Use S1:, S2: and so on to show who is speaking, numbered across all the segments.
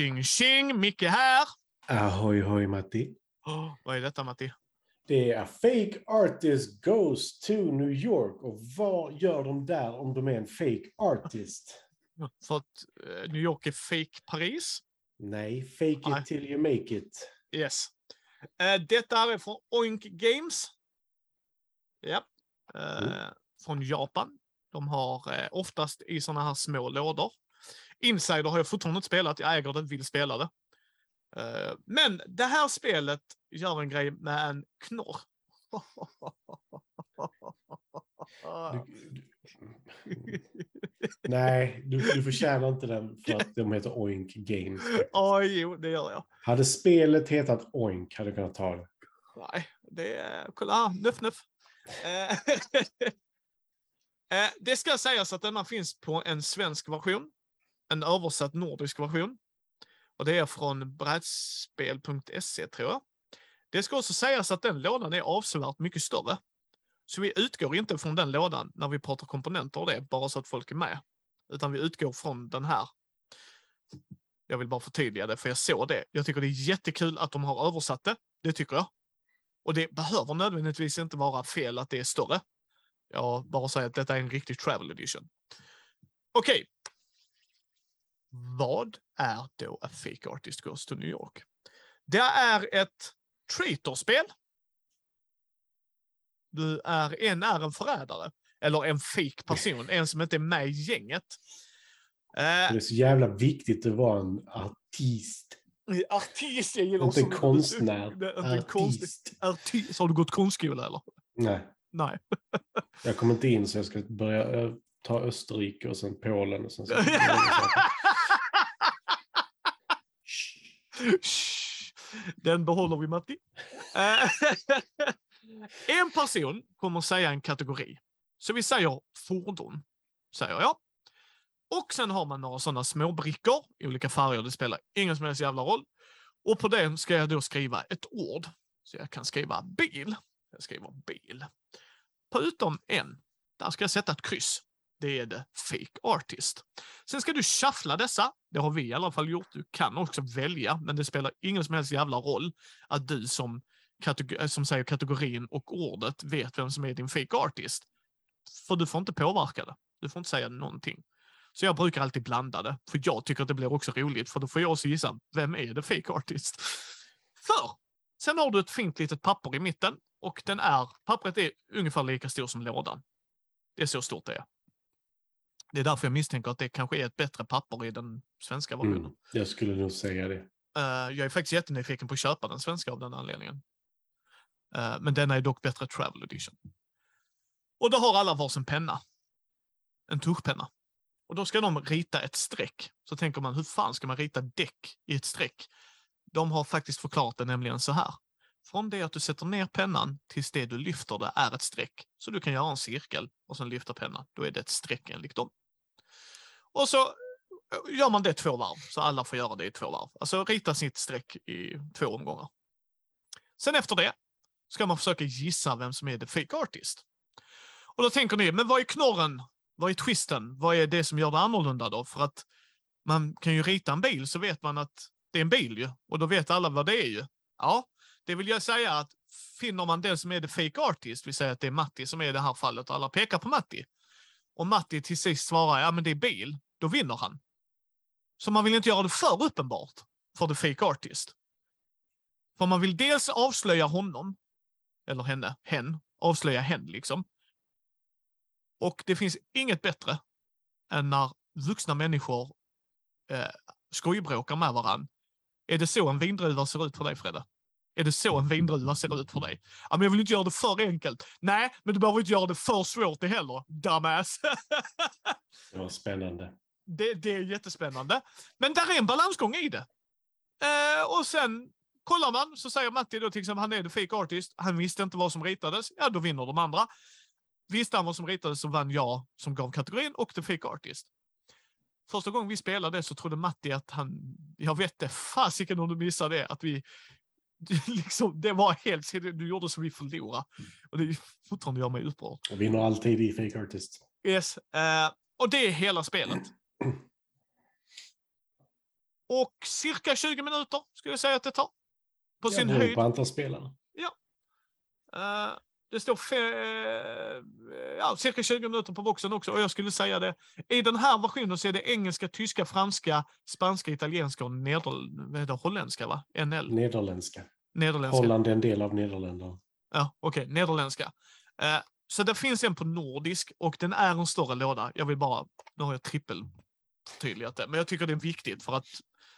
S1: Tjing tjing, Micke här.
S2: Ahoy hoj Matti.
S1: Oh, vad är detta Matti?
S2: Det är Fake Artist Goes to New York. Och vad gör de där om de är en fake artist?
S1: För att eh, New York är fake Paris?
S2: Nej, fake it
S1: Nej.
S2: till you make it.
S1: Yes. Eh, detta är från Oink Games. Ja. Eh,
S2: Mm.
S1: Från Japan. De har oftast i såna här små lådor. Insider har jag fortfarande inte spelat. Jag äger det, vill spela det. Eh, men det här spelet gör en grej med en knorr.
S2: Du, du, nej, du, du förtjänar inte den för att de heter Oink Games.
S1: Ja, jo, det gör jag.
S2: Hade spelet hetat Oink hade jag kunnat ta det.
S1: Nej, det är... Kolla nuff nuff. Eh, eh, det ska sägas att denna finns på en svensk version. En översatt nordisk version. Och det är från brädspel.se tror jag. Det ska också sägas att den lådan är avsevärt mycket större. Så vi utgår inte från den lådan när vi pratar komponenter och det, bara så att folk är med. Utan vi utgår från den här. Jag vill bara förtydliga det, för jag såg det. Jag tycker det är jättekul att de har översatt det. Det tycker jag. Och det behöver nödvändigtvis inte vara fel att det är större. Jag bara säger att detta är en riktig travel edition. Okej. Vad är då A Fake Artist Goes to New York? Det är ett traitorspel. Du är, en är en förrädare. Eller en fake person, en som inte är med i gänget. Eh,
S2: Det är så jävla viktigt att vara en artist.
S1: artist, jag gillar
S2: Inte
S1: också-
S2: konstnär.
S1: Inte en konst-
S2: Artist.
S1: Artist. Har du gått konstskola eller?
S2: Nej,
S1: Nej.
S2: jag kommer inte in så jag ska börja eh, ta Österrike och sen Polen. Och sen så.
S1: Den behåller vi Matti. Eh, en person kommer säga en kategori. Så vi säger fordon, säger jag. Och sen har man några sådana små brickor i olika färger. Det spelar ingen som helst jävla roll. Och på den ska jag då skriva ett ord. Så jag kan skriva bil. Jag skriver bil. På utom en. Där ska jag sätta ett kryss. Det är det fake artist. Sen ska du shuffla dessa. Det har vi i alla fall gjort. Du kan också välja, men det spelar ingen som helst jävla roll att du som, eh, som säger kategorin och ordet vet vem som är din fake artist. För du får inte påverka det. Du får inte säga någonting. Så jag brukar alltid blanda det, för jag tycker att det blir också roligt, för då får jag också gissa, vem är det fake artist? För sen har du ett fint litet papper i mitten och den är, pappret är ungefär lika stor som lådan. Det är så stort det är. Det är därför jag misstänker att det kanske är ett bättre papper i den svenska versionen.
S2: Mm, jag skulle nog säga det.
S1: Eh, jag är faktiskt jättenyfiken på att köpa den svenska av den anledningen. Eh, men den är dock bättre travel edition. Och då har alla varsin penna. En tuschpenna. Och då ska de rita ett streck. Så tänker man, hur fan ska man rita däck i ett streck? De har faktiskt förklarat det nämligen så här. Från det att du sätter ner pennan tills det du lyfter det är ett streck. Så du kan göra en cirkel och sen lyfta pennan. Då är det ett streck enligt dem. Och så eh, gör man det två varv, så alla får göra det i två varv. Alltså rita sitt streck i två omgångar. Sen efter det ska man försöka gissa vem som är the fake artist. Och då tänker ni, men vad är knorren? Vad är twisten? Vad är det som gör det annorlunda då? För att man kan ju rita en bil så vet man att det är en bil ju. Och då vet alla vad det är ju. Ja, det vill jag säga att finner man den som är the fake artist, vi säger att det är Matti som är i det här fallet och alla pekar på Matti. Och Matti till sist svarar, ja men det är bil, då vinner han. Så man vill inte göra det för uppenbart för the fake artist. För man vill dels avslöja honom, eller henne, hen, avslöja hen liksom. Och det finns inget bättre än när vuxna människor eh, skojbråkar med varann. Är det så en vindruva ser ut för dig, Fredde? Är det så en vindruva ser ut för dig? Ja, men jag vill inte göra det för enkelt. Nej, men du behöver inte göra det för svårt det heller, dumbass.
S2: Det var spännande.
S1: det, det är jättespännande. Men där är en balansgång i det. Eh, och sen kollar man så säger Matti då till exempel han är the fake artist. Han visste inte vad som ritades. Ja, då vinner de andra. Visste han vad som ritades så vann jag som gav kategorin och the fake artist. Första gången vi spelade så trodde Matti att han, jag vet det, fasiken om du missade det, att vi liksom, det var helt, du gjorde så vi förlorade. Och det fortfarande gör mig upprörd.
S2: Jag vinner alltid i Fake Artist.
S1: Yes. eh, och det är hela spelet. och cirka 20 minuter skulle jag säga att det tar. På
S2: Jag
S1: sin höjd.
S2: på antal spelare.
S1: Eh, det står fe- ja, cirka 20 minuter på boxen också och jag skulle säga det. I den här versionen så är det engelska, tyska, franska, spanska, italienska och neder, holländska va? NL?
S2: Nederländska.
S1: Nederländska.
S2: Holland är en del av Nederländerna.
S1: Ja, okej, nederländska. Eh, så det finns en på nordisk och den är en större låda. Jag vill bara, nu har jag trippeltydligat det, men jag tycker det är viktigt för att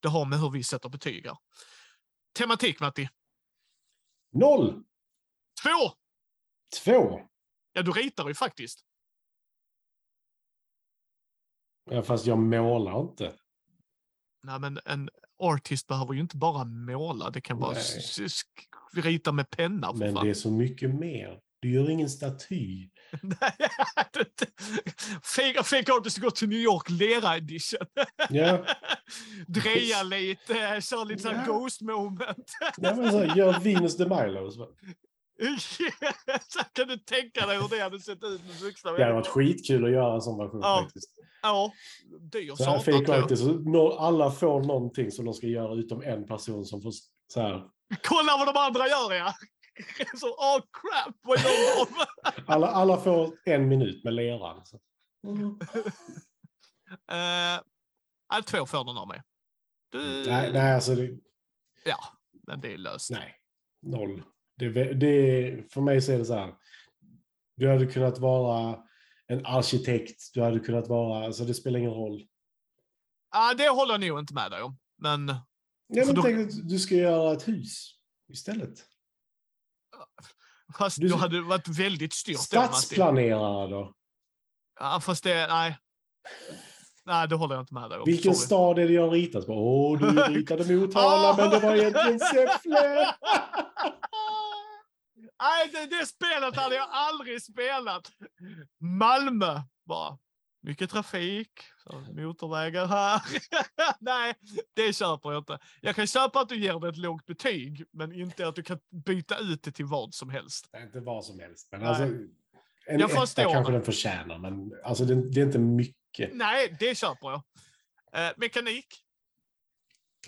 S1: det har med hur vi sätter betyg här. Tematik Matti.
S2: Noll!
S1: Två!
S2: Två!
S1: Ja, du ritar ju faktiskt.
S2: Ja, fast jag målar inte.
S1: Nej, men en artist behöver ju inte bara måla. Det kan vara rita med penna.
S2: Men
S1: fan.
S2: det är så mycket mer. Du gör ingen staty.
S1: Fake, fake artist går till New York, lera edition.
S2: Ja.
S1: Dreja lite, kör lite
S2: Ja.
S1: ghost moment.
S2: Nej, men så, gör Venus de Milo. Så.
S1: kan du tänka dig hur det hade sett ut med vuxna
S2: Det hade varit skitkul att göra en sån version
S1: Ja.
S2: faktiskt.
S1: Ja, dyr
S2: Så här, fake nå- alla får någonting som de ska göra utom en person som får så här.
S1: Kolla vad de andra gör ja! Så, oh crap, vad gör de?
S2: Alla, alla får en minut med leran.
S1: Eh, nej, två får den av mig. Du,
S2: Nej, nej, alltså det,
S1: Ja, men det är löst.
S2: nej. Noll. Det, det, för mig så är det så här. Du hade kunnat vara en arkitekt. Du hade kunnat vara, alltså det spelar ingen roll.
S1: Ah, det håller jag nog inte med dig om. Men
S2: Ja, men
S1: då-
S2: tänk att du ska göra ett hus istället.
S1: fast
S2: Du-
S1: du hade varit väldigt styrt då.
S2: Stadsplanerare då?
S1: Ja, fast det, nej. Nej, det håller jag inte med dig om.
S2: Vilken
S1: Sorry.
S2: stad är det jag ritat på? Åh, du ritade Motala, men det var egentligen Säffle.
S1: Nej, det, det spelet hade jag aldrig spelat. Malmö, bara. Mycket trafik, motorvägar här. Nej, det köper jag inte. Jag kan köpa att du ger det ett lågt betyg, men inte att du kan byta ut det till vad som helst.
S2: Inte vad som helst. Men
S1: Nej.
S2: alltså, en
S1: Jag
S2: etta kanske den förtjänar, men alltså, det, det är inte mycket.
S1: Nej, det köper jag. Eh, mekanik,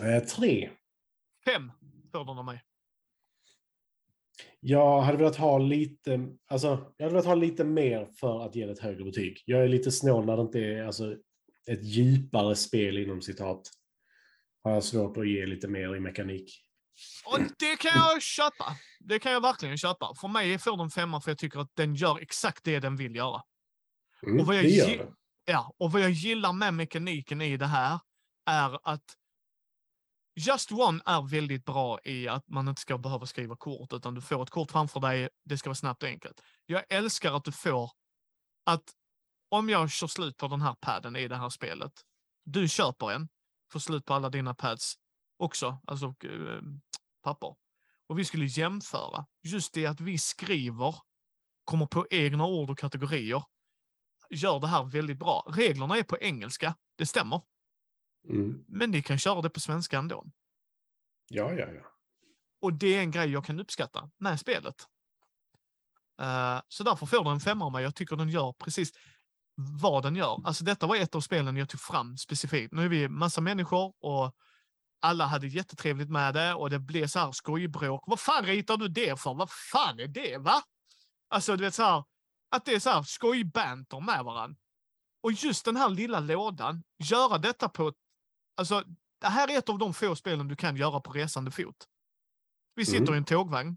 S2: Eh, tre.
S1: fem får den av mig.
S2: Jag hade velat ha lite, alltså, jag hade velat ha lite mer för att ge det ett högre betyg. Jag är lite snål när det inte är alltså, ett djupare spel inom citat. Har jag svårt att ge lite mer i mekanik.
S1: Och det kan jag köpa. Det kan jag verkligen köpa. För mig får den femma för jag tycker att den gör exakt det den vill göra.
S2: Mm,
S1: Och vad jag
S2: det gör det.
S1: Ja, och vad jag gillar med mekaniken i det här är att Just One är väldigt bra i att man inte ska behöva skriva kort, utan du får ett kort framför dig. Det ska vara snabbt och enkelt. Jag älskar att du får att om jag kör slut på den här padden i det här spelet, du köper en, får slut på alla dina pads också, alltså eh, papper. Och vi skulle jämföra just det att vi skriver, kommer på egna ord och kategorier, gör det här väldigt bra. Reglerna är på engelska, det stämmer.
S2: Mm.
S1: Men ni kan köra det på svenska ändå.
S2: Ja, ja, ja.
S1: Och det är en grej jag kan uppskatta med spelet. Eh, så därför får den en femma av mig. Jag tycker den gör precis vad den gör. Alltså detta var ett av spelen jag tog fram specifikt. Nu är vi massa människor och alla hade jättetrevligt med det och det blev så här skojbråk. Vad fan ritar du det för? Vad fan är det, va? Alltså, du vet så här, att det är så här skojbanter med varandra. Och just den här lilla lådan, göra detta på ett, alltså, det här är ett av de få spelen du kan göra på resande fot. Vi sitter
S2: Mm.
S1: i en tågvagn,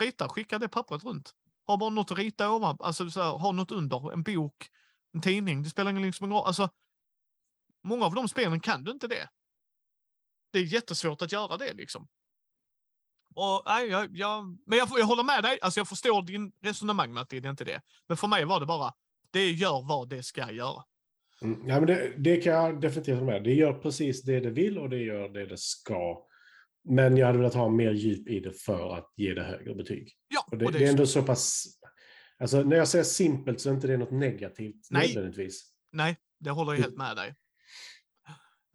S1: rita, skicka det pappret runt. Har bara något att rita ovan, alltså så här, har något under, en bok, en tidning, det spelar ingen liksom roll. Alltså, många av de spelen kan du inte det. Det är jättesvårt att göra det liksom. Och, nej, jag, jag, men jag, jag håller med dig, alltså jag förstår din resonemang Matti, det är inte det. Men för mig var det bara, det gör vad det ska göra.
S2: Mm. Ja, men det, det kan jag definitivt hålla med. Det gör precis det det vill och det gör det det ska. Men jag hade velat ha mer djup i det för att ge det högre betyg.
S1: Ja,
S2: Och det,
S1: och
S2: det är ändå så pass... Alltså, när jag säger simpelt så är inte det något negativt
S1: Nej.
S2: nödvändigtvis.
S1: Nej, det håller jag helt med dig.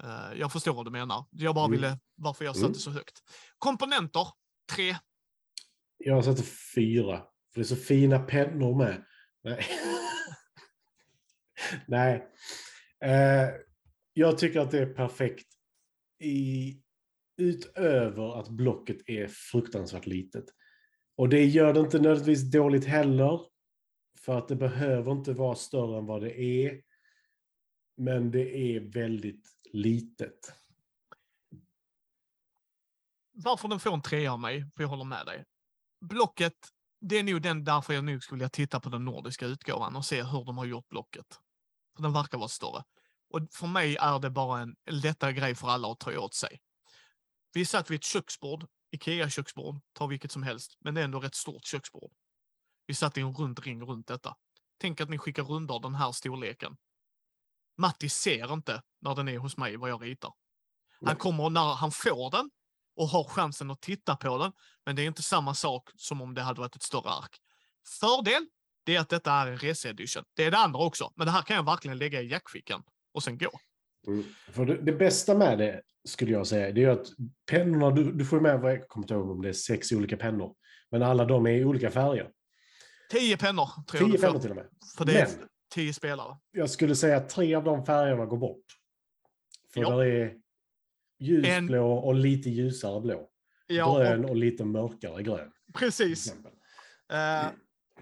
S1: Eh, jag förstår vad du menar. Jag bara
S2: Mm.
S1: ville varför jag satte
S2: Mm.
S1: så högt. Komponenter, tre.
S2: Jag satte fyra. För det är så fina pennor med. Nej. Nej. Eh, jag tycker att det är perfekt i, utöver att blocket är fruktansvärt litet. Och det gör det inte nödvändigtvis dåligt heller. För att det behöver inte vara större än vad det är. Men det är väldigt litet.
S1: Varför den får en trea av mig, för jag håller med dig. Blocket, det är nog den därför jag nog skulle vilja titta på den nordiska utgåvan och se hur de har gjort blocket. För den verkar vara större. Och för mig är det bara en lättare grej för alla att ta åt sig. Vi satt vid ett köksbord, Ikea-köksbord, ta vilket som helst, men det är ändå rätt stort köksbord. Vi satt i en rund ring runt detta. Tänk att ni skickar rundor den här storleken. Matti ser inte när den är hos mig vad jag ritar. Han kommer när han får den och har chansen att titta på den, men det är inte samma sak som om det hade varit ett större ark. Fördel, det är att detta är en resa-edition. Det är det andra också, men det här kan jag verkligen lägga i jackfickan och sen gå.
S2: Mm. För det, det, bästa med det, skulle jag säga, det är att pennorna, du, du får med, vad jag kommer inte ihåg om det är sex olika pennor, men alla de är i olika färger.
S1: Tio pennor, tror
S2: Tio
S1: jag.
S2: pennor till och med.
S1: För det är
S2: Men
S1: tio spelare.
S2: jag skulle säga att tre av de färgerna går bort. För
S1: Ja.
S2: där är ljusblå och lite ljusare blå.
S1: Ja,
S2: grön
S1: och,
S2: och lite mörkare grön.
S1: precis.
S2: exempel.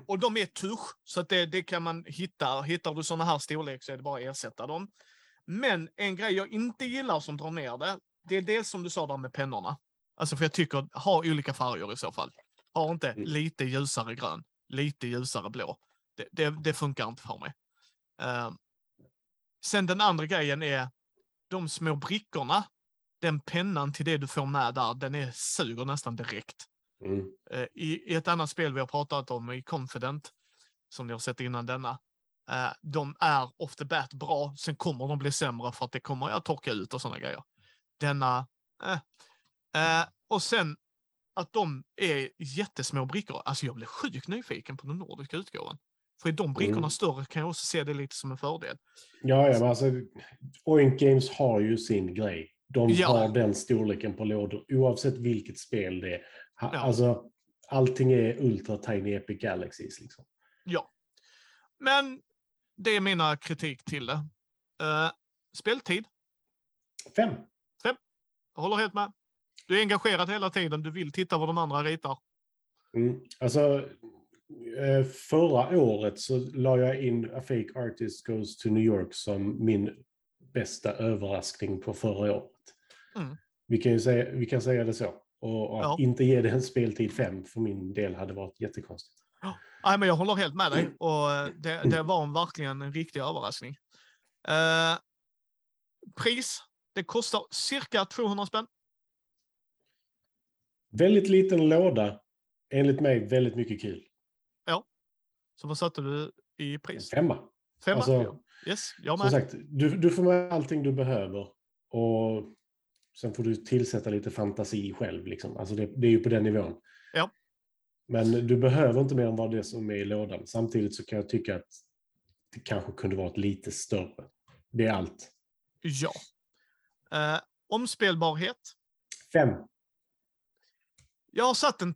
S1: Och de är tusch, så att det, det kan man hitta. Hittar du sådana här storlek så är det bara att ersätta dem. Men en grej jag inte gillar som drar ner det, det är dels som du sa där med pennorna. Alltså för jag tycker, ha olika färger i så fall. Ha inte
S2: Mm.
S1: lite ljusare grön, lite ljusare blå. Det, det, det funkar inte för mig. Eh, sen den andra grejen är de små brickorna. Den pennan till det du får med där, den är suger nästan direkt.
S2: Mm.
S1: Eh, I, I ett annat spel vi har pratat om, i Confident, som ni har sett innan denna, eh, de är off the bat bra, sen kommer de bli sämre för att det kommer att torka ut och sådana grejer. Denna, eh. Eh, och sen att de är jättesmå brickor. Alltså jag blev sjukt nyfiken på den nordiska utgåvan. För är de brickorna
S2: Mm.
S1: större kan jag också se det lite som en fördel.
S2: Ja, ja, men alltså Oink Games har ju sin grej. De
S1: Ja.
S2: har den storleken på lådor oavsett vilket spel det är. Ha,
S1: Ja.
S2: Alltså, allting är Ultra Tiny Epic Galaxies. Liksom.
S1: Ja. Men det är mina kritik till det. Eh, speltid.
S2: Fem.
S1: Jag håller helt med. Du är engagerad hela tiden. Du vill titta vad de andra ritar.
S2: Mm. Alltså, eh, förra året så la jag in A Fake Artist Goes to New York som min bästa överraskning på förra året.
S1: Mm.
S2: Vi, kan säga, vi kan säga det så. Och att
S1: Ja.
S2: inte ge det en speltid fem för min del hade varit jättekonstigt.
S1: Nej, men jag håller helt med dig. Och eh, det, det var en, verkligen en riktig överraskning. Eh, pris. Det kostar cirka 200 spänn.
S2: Väldigt liten låda. Enligt mig väldigt mycket kul.
S1: Så vad satte du i pris?
S2: Femma.
S1: Femma?
S2: Alltså,
S1: yes, jag
S2: Som
S1: med.
S2: sagt, du, du får med allting du behöver. Och sen får du tillsätta lite fantasi själv. Liksom. Alltså det, det är ju på den nivån.
S1: Ja.
S2: Men du behöver inte mer än vad det som är i lådan. Samtidigt så kan jag tycka att det kanske kunde varit lite större. Det är allt.
S1: Ja. Eh, omspelbarhet.
S2: Fem.
S1: Jag har satt en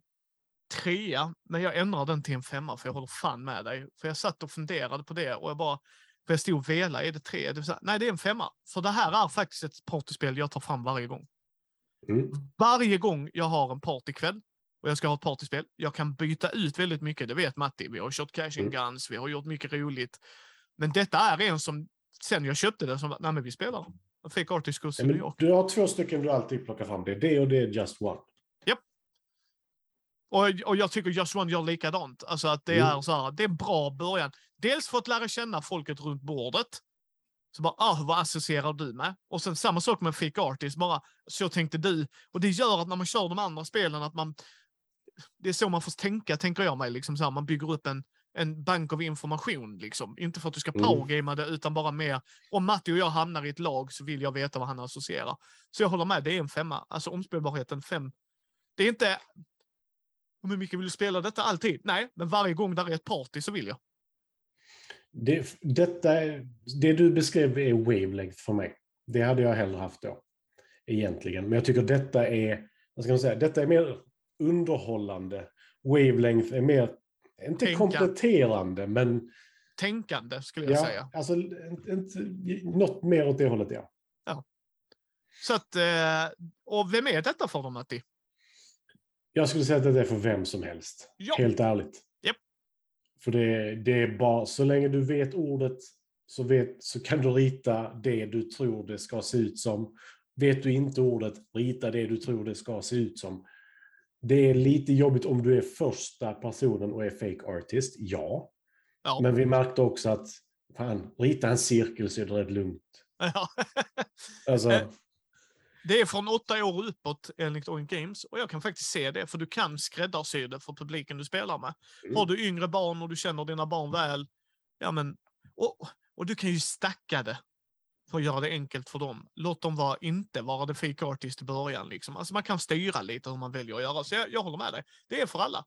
S1: trea, men jag ändrar den till en femma för jag håller fan med dig. För jag satt och funderade på det och jag bara, för jag stod och velade, är det tre? Det här? Nej, det är en femma. För det här är faktiskt ett partyspel jag tar fram varje gång.
S2: Mm.
S1: Varje gång jag har en partykväll och jag ska ha ett partyspel, jag kan byta ut väldigt mycket, det vet Matti. Vi har kört Cash and Guns, vi har gjort mycket roligt. Men detta är en som, sen jag köpte det, som nej men vi spelar. Jag fick Artist to
S2: Ja,
S1: New York.
S2: du har två stycken du alltid plockar fram. Det är det och det är Just One.
S1: Och, och jag tycker Just One gör likadant. Alltså att det
S2: Mm.
S1: är så här, det är bra början. Dels för att lära känna folket runt bordet. Så bara, ah, vad associerar du med? Och sen samma sak med Fake Artist, bara, så tänkte du. Och det gör att när man kör de andra spelen, att man... Det är så man får tänka, tänker jag mig. Liksom så här, man bygger upp en, en bank av information. Liksom. Inte för att du ska
S2: Mm.
S1: powergamea det, utan bara mer, om Matti och jag hamnar i ett lag så vill jag veta vad han associerar. Så jag håller med, det är en femma. Alltså omspelbarheten fem. Det är inte, hur mycket vill du spela detta alltid? Nej, men varje gång där är ett party så vill jag.
S2: Det, detta, det du beskrev är wavelength för mig. Det hade jag hellre haft då. Egentligen. Men jag tycker detta är, vad ska man säga, detta är mer underhållande. Wavelength är mer, inte
S1: Tänka.
S2: kompletterande, men
S1: Tänkande skulle jag
S2: ja,
S1: säga.
S2: alltså, inte, något mer åt det hållet, ja.
S1: Så att, eh, och vem är detta för dem, Matti?
S2: Jag skulle säga att det är för vem som helst.
S1: Ja.
S2: Helt ärligt. För det, det är bara, så länge du vet ordet så, vet, så kan du rita det du tror det ska se ut som. Vet du inte ordet, rita det du tror det ska se ut som. Det är lite jobbigt om du är första personen och är fake artist, ja.
S1: Ja.
S2: Men vi märkte också att, fan, rita en cirkel så är det rätt lugnt.
S1: Ja.
S2: Alltså,
S1: Eh, Det är från åtta år uppåt enligt Oink Games och jag kan faktiskt se det för du kan skräddarsy det för publiken du spelar med.
S2: Mm.
S1: Har du yngre barn och du känner dina barn väl, ja men, och, och du kan ju stacka det för att göra det enkelt för dem. Låt dem vara, inte vara the fake artist i början. Liksom. Alltså man kan styra lite hur man väljer att göra. Så jag, jag håller med dig. Det är för alla.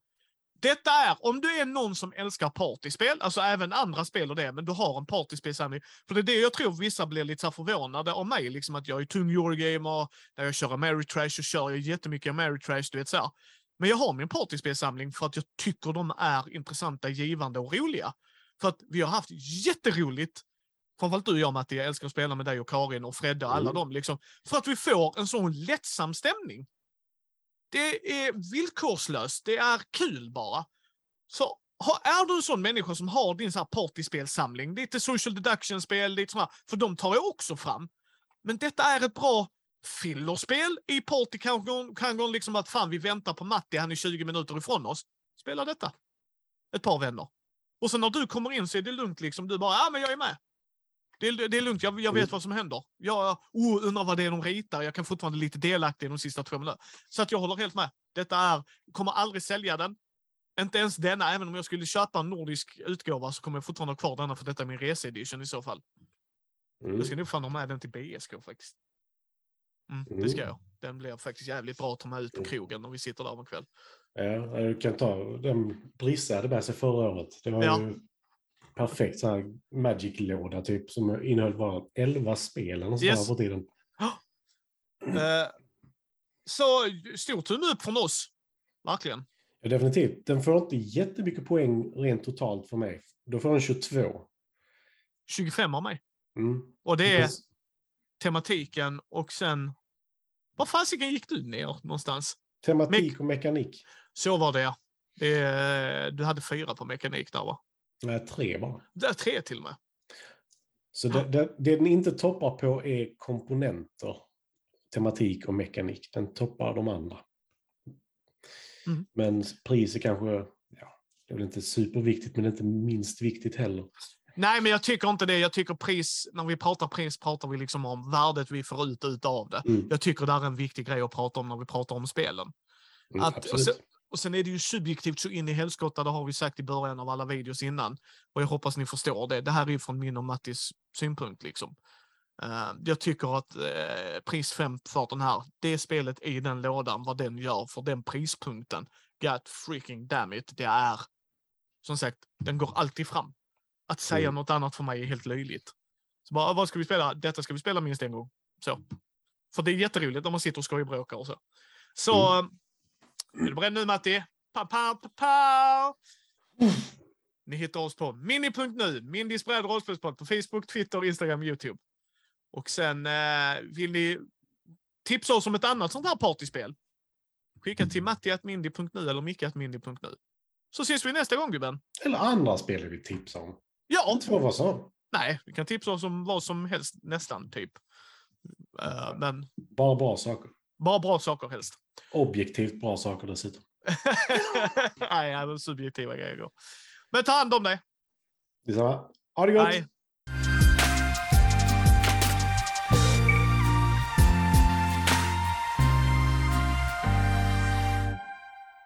S1: Detta är, om du är någon som älskar partyspel, alltså även andra spel och det, men du har en partyspelsamling. För det är det jag tror vissa blir lite så förvånade av mig, liksom att jag är tung Eurogamer, när jag kör Ameritrash så kör jag jättemycket Ameritrash, du vet så här. Men jag har min partyspelsamling för att jag tycker de är intressanta, givande och roliga. För att vi har haft jätteroligt, framförallt du och jag Matti, jag älskar att spela med dig och Karin och Fredde och alla
S2: Mm.
S1: dem, liksom, för att vi får en sån lättsam stämning. Det är villkorslöst, det är kul bara. Så är du en sån människa som har din så här partyspelsamling, lite social deduction-spel, lite sådana, för de tar jag också fram. Men detta är ett bra fillerspel i partykangon, liksom att fan vi väntar på Matti, han är 20 minuter ifrån oss. Spela detta. Ett par vänner. Och sen när du kommer in så är det lugnt liksom, du bara, ja men jag är med. Det är, det är lugnt, jag, jag vet
S2: Mm.
S1: vad som händer. Jag oh, undrar vad det är de ritar, jag kan fortfarande lite delaktig i de sista två minuterna. Så att jag håller helt med. Detta är, kommer aldrig sälja den. Inte ens denna, även om jag skulle köpa en nordisk utgåva så kommer jag fortfarande ha kvar denna för detta är min reseedition i så fall.
S2: mm.
S1: Jag ska nog fan ha med den till BSK faktiskt. Mm, det ska
S2: Mm.
S1: jag. Den blir faktiskt jävligt bra att ta med ut på krogen när vi sitter där om en kväll.
S2: Ja, du kan ta den Brisse hade med sig förra året. Det var
S1: Ja.
S2: ju perfekt så här Magic-låda typ som innehöll bara 11 spel eller
S1: Yes.
S2: på tiden.
S1: Eh, så stor tumme upp från oss. Verkligen.
S2: Ja, definitivt. Den får inte jättemycket poäng rent totalt för mig. Då får den 22.
S1: 25 av mig.
S2: Mm.
S1: Och det är tematiken och sen... Var fasiken gick du ner någonstans?
S2: Tematik och mekanik.
S1: Så var det ja. är- Du hade fyra på mekanik där va?
S2: Nej, tre bara.
S1: Det är tre till och med.
S2: Så det, det, det den inte toppar på är komponenter, tematik och mekanik. Den toppar de andra.
S1: Mm.
S2: Men priset kanske, ja, det är väl inte superviktigt, men inte minst viktigt heller.
S1: Nej, men jag tycker inte det. Jag tycker pris, när vi pratar pris pratar vi liksom om värdet vi får ut utav det.
S2: Mm.
S1: Jag tycker det är en viktig grej att prata om när vi pratar om spelen.
S2: Mm,
S1: Att-
S2: absolut.
S1: Och sen är det ju subjektivt så in i helskotta, det har vi sagt i början av alla videos innan. Och jag hoppas ni förstår det. Det här är ju från min och Mattis synpunkt liksom. Eh, jag tycker att uh, pris 5 för den här, det spelet i den lådan, vad den gör för den prispunkten. God freaking damn it, det är som sagt, den går alltid fram. Att säga
S2: Mm.
S1: något annat för mig är helt löjligt. Så bara, vad ska vi spela? Detta ska vi spela minst en gång. Så. För det är jätteroligt när man sitter och skojbråkar och så. Så, är du beredd nu Matti? Pa, pa, pa, pa. Ni hittar oss på mini.nu, Mindys bräd rollspelspodd på Facebook, Twitter, Instagram, Youtube. Och sen eh, vill ni tipsa oss om ett annat sånt här partyspel? Skicka till matti.mindy.nu eller micke.mindy.nu. Så ses vi nästa gång gubben.
S2: Eller andra spel vi vill tipsa om.
S1: Ja,
S2: Inte vad så.
S1: nej, vi kan tipsa oss om vad som helst nästan typ. Eh, men
S2: Bara bra saker.
S1: bara bra saker helst.
S2: Objektivt bra saker dessutom.
S1: nej, subjektiva grejer. Men ta hand om dig.
S2: Detsamma. Ha det gott!
S1: Hej.